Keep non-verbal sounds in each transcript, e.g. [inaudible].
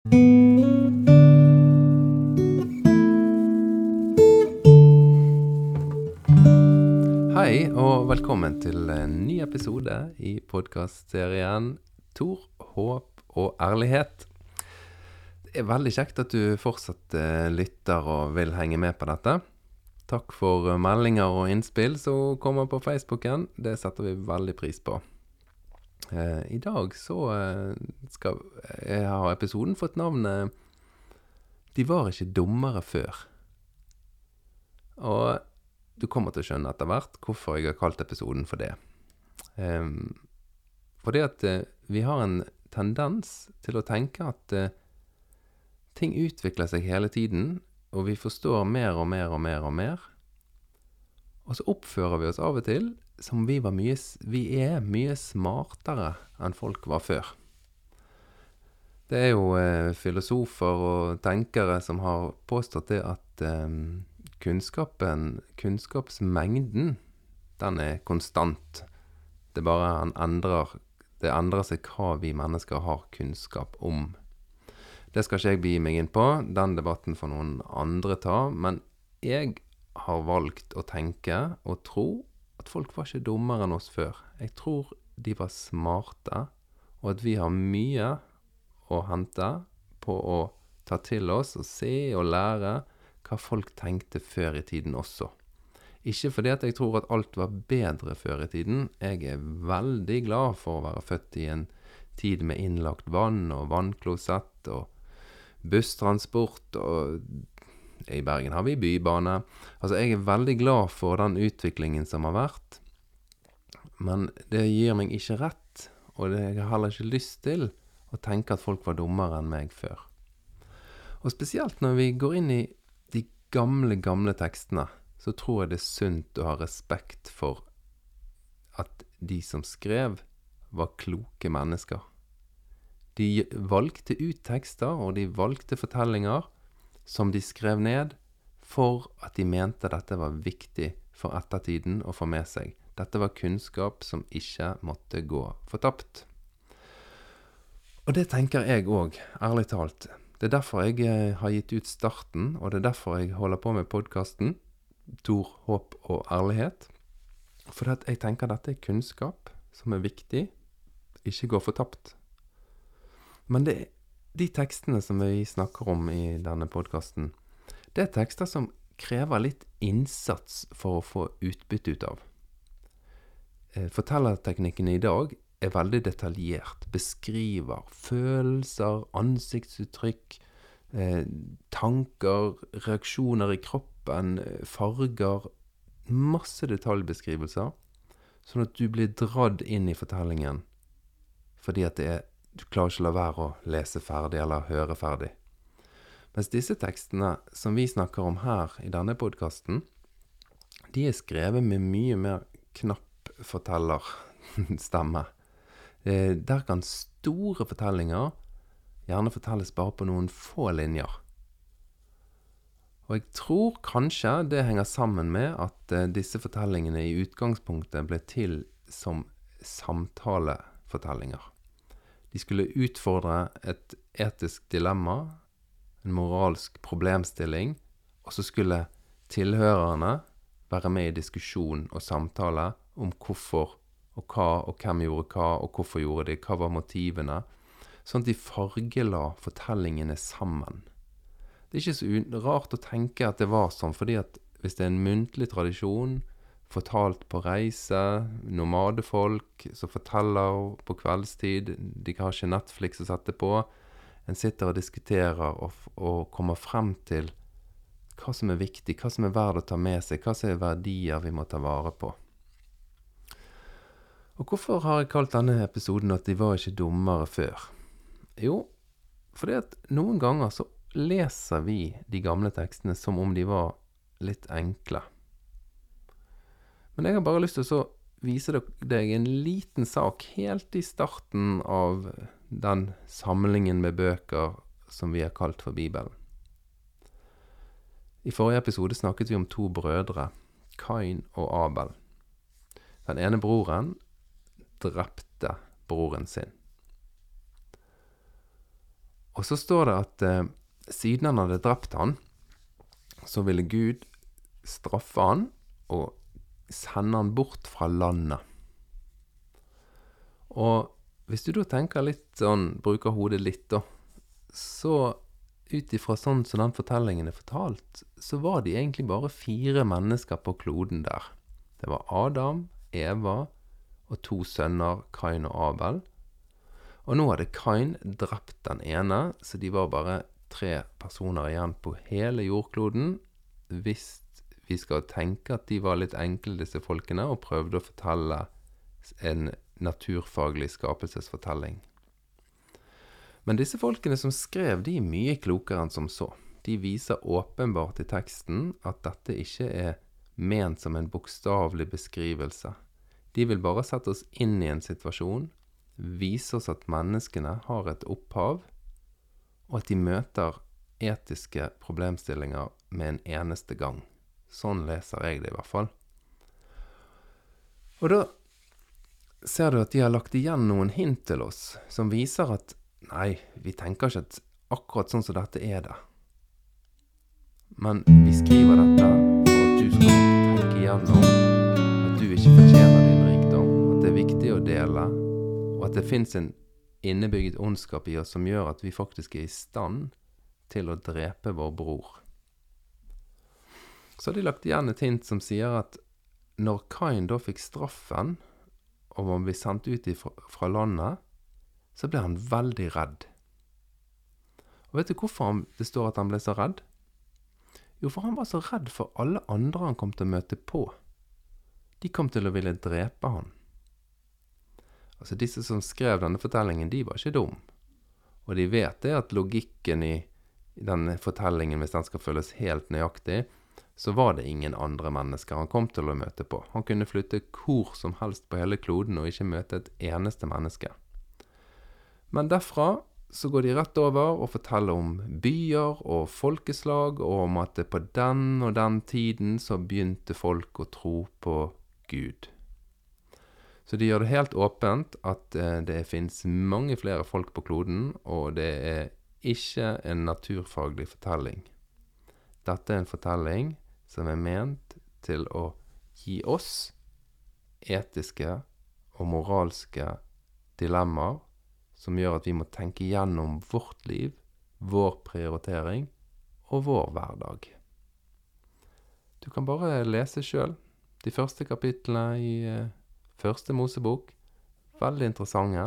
Hei, og velkommen til en ny episode i podkastserien Tor, håp og ærlighet. Det er veldig kjekt at du fortsatt eh, lytter og vil henge med på dette. Takk for meldinger og innspill som kommer på Facebooken. Det setter vi veldig pris på. Eh, I dag så eh, skal jeg ha episoden fått navnet 'De var ikke dummere før'. Og du kommer til å skjønne etter hvert hvorfor jeg har kalt episoden for det. Um, fordi at vi har en tendens til å tenke at uh, ting utvikler seg hele tiden, og vi forstår mer og mer og mer og mer. Og så oppfører vi oss av og til som vi, var mye, vi er mye smartere enn folk var før. Det er jo eh, filosofer og tenkere som har påstått det at eh, kunnskapen, kunnskapsmengden, den er konstant. Det bare han endrer Det endrer seg hva vi mennesker har kunnskap om. Det skal ikke jeg begi meg inn på, den debatten får noen andre ta. Men jeg har valgt å tenke og tro at folk var ikke dummere enn oss før. Jeg tror de var smarte, og at vi har mye å hente på å ta til oss og se og lære hva folk tenkte før i tiden også. Ikke fordi at jeg tror at alt var bedre før i tiden. Jeg er veldig glad for å være født i en tid med innlagt vann og vannklosett og busstransport og I Bergen har vi bybane. Altså, jeg er veldig glad for den utviklingen som har vært. Men det gir meg ikke rett, og det, jeg har heller ikke lyst til å tenke at folk var dummere enn meg før. Og spesielt når vi går inn i de gamle, gamle tekstene, så tror jeg det er sunt å ha respekt for at de som skrev, var kloke mennesker. De valgte ut tekster, og de valgte fortellinger som de skrev ned for at de mente dette var viktig for ettertiden å få med seg. Dette var kunnskap som ikke måtte gå fortapt. Og det tenker jeg òg, ærlig talt. Det er derfor jeg eh, har gitt ut starten, og det er derfor jeg holder på med podkasten Tor, håp og ærlighet. For jeg tenker dette er kunnskap som er viktig, ikke går fortapt. Men det, de tekstene som vi snakker om i denne podkasten, det er tekster som krever litt innsats for å få utbytte ut av. Fortellerteknikkene i dag er veldig detaljert. Beskriver følelser, ansiktsuttrykk, eh, tanker, reaksjoner i kroppen, farger Masse detaljbeskrivelser, sånn at du blir dradd inn i fortellingen fordi at det er Du klarer ikke å la være å lese ferdig eller høre ferdig. Mens disse tekstene som vi snakker om her i denne podkasten, de er skrevet med mye mer knapp fortellerstemme. [laughs] Eh, der kan store fortellinger gjerne fortelles bare på noen få linjer. Og jeg tror kanskje det henger sammen med at eh, disse fortellingene i utgangspunktet ble til som samtalefortellinger. De skulle utfordre et etisk dilemma, en moralsk problemstilling, og så skulle tilhørerne være med i diskusjon og samtale om hvorfor og hva og hvem gjorde hva, og hvorfor gjorde de, hva var motivene? Sånn at de fargela fortellingene sammen. Det er ikke så rart å tenke at det var sånn, fordi at hvis det er en muntlig tradisjon, fortalt på reise, nomadefolk som forteller på kveldstid, de har ikke Netflix å sette på, en sitter og diskuterer og, og kommer frem til hva som er viktig, hva som er verdt å ta med seg, hva som er verdier vi må ta vare på. Og hvorfor har jeg kalt denne episoden at de var ikke dummere før? Jo, fordi at noen ganger så leser vi de gamle tekstene som om de var litt enkle. Men jeg har bare lyst til å vise deg en liten sak helt i starten av den samlingen med bøker som vi har kalt for Bibelen. I forrige episode snakket vi om to brødre, Kain og Abel. Den ene broren drepte broren sin. Og så står det at eh, siden han hadde drept han, så ville Gud straffe han og sende han bort fra landet. Og hvis du da tenker litt sånn, bruker hodet litt, da, så ut ifra sånn som den fortellingen er fortalt, så var de egentlig bare fire mennesker på kloden der. Det var Adam, Eva og to sønner, Kain og Abel. Og nå hadde Kain drept den ene, så de var bare tre personer igjen på hele jordkloden. Hvis vi skal tenke at de var litt enkle, disse folkene, og prøvde å fortelle en naturfaglig skapelsesfortelling. Men disse folkene som skrev, de er mye klokere enn som så. De viser åpenbart i teksten at dette ikke er ment som en bokstavelig beskrivelse. De vil bare sette oss inn i en situasjon, vise oss at menneskene har et opphav, og at de møter etiske problemstillinger med en eneste gang. Sånn leser jeg det i hvert fall. Og da ser du at de har lagt igjen noen hint til oss som viser at nei, vi tenker ikke at akkurat sånn som dette er det. Men vi skriver dette for at du skal tenke igjennom at du ikke fortjener din rikdom, at det er viktig å dele, og at det fins en innebygget ondskap i oss som gjør at vi faktisk er i stand til å drepe vår bror. Så har de lagt igjen et hint som sier at når Kain da fikk straffen om han ble sendt ut fra landet, så ble han veldig redd. Og vet du hvorfor det står at han ble så redd? Jo, for han var så redd for alle andre han kom til å møte på. De kom til å ville drepe han. Altså, disse som skrev denne fortellingen, de var ikke dum. Og de vet det at logikken i denne fortellingen, hvis den skal føles helt nøyaktig, så var det ingen andre mennesker han kom til å møte på. Han kunne flytte hvor som helst på hele kloden og ikke møte et eneste menneske. Men derfra så går de rett over og forteller om byer og folkeslag, og om at på den og den tiden så begynte folk å tro på Gud. Så de gjør det helt åpent at eh, det fins mange flere folk på kloden, og det er ikke en naturfaglig fortelling. Dette er en fortelling som er ment til å gi oss etiske og moralske dilemmaer som gjør at vi må tenke gjennom vårt liv, vår prioritering og vår hverdag. Du kan bare lese sjøl de første kapitlene i eh, første Mosebok. Veldig interessante.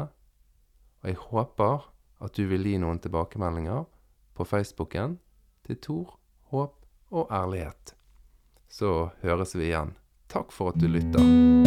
Og jeg håper at du vil gi noen tilbakemeldinger på Facebooken til Tor, håp og ærlighet så høres vi igjen. Takk for at du lytter.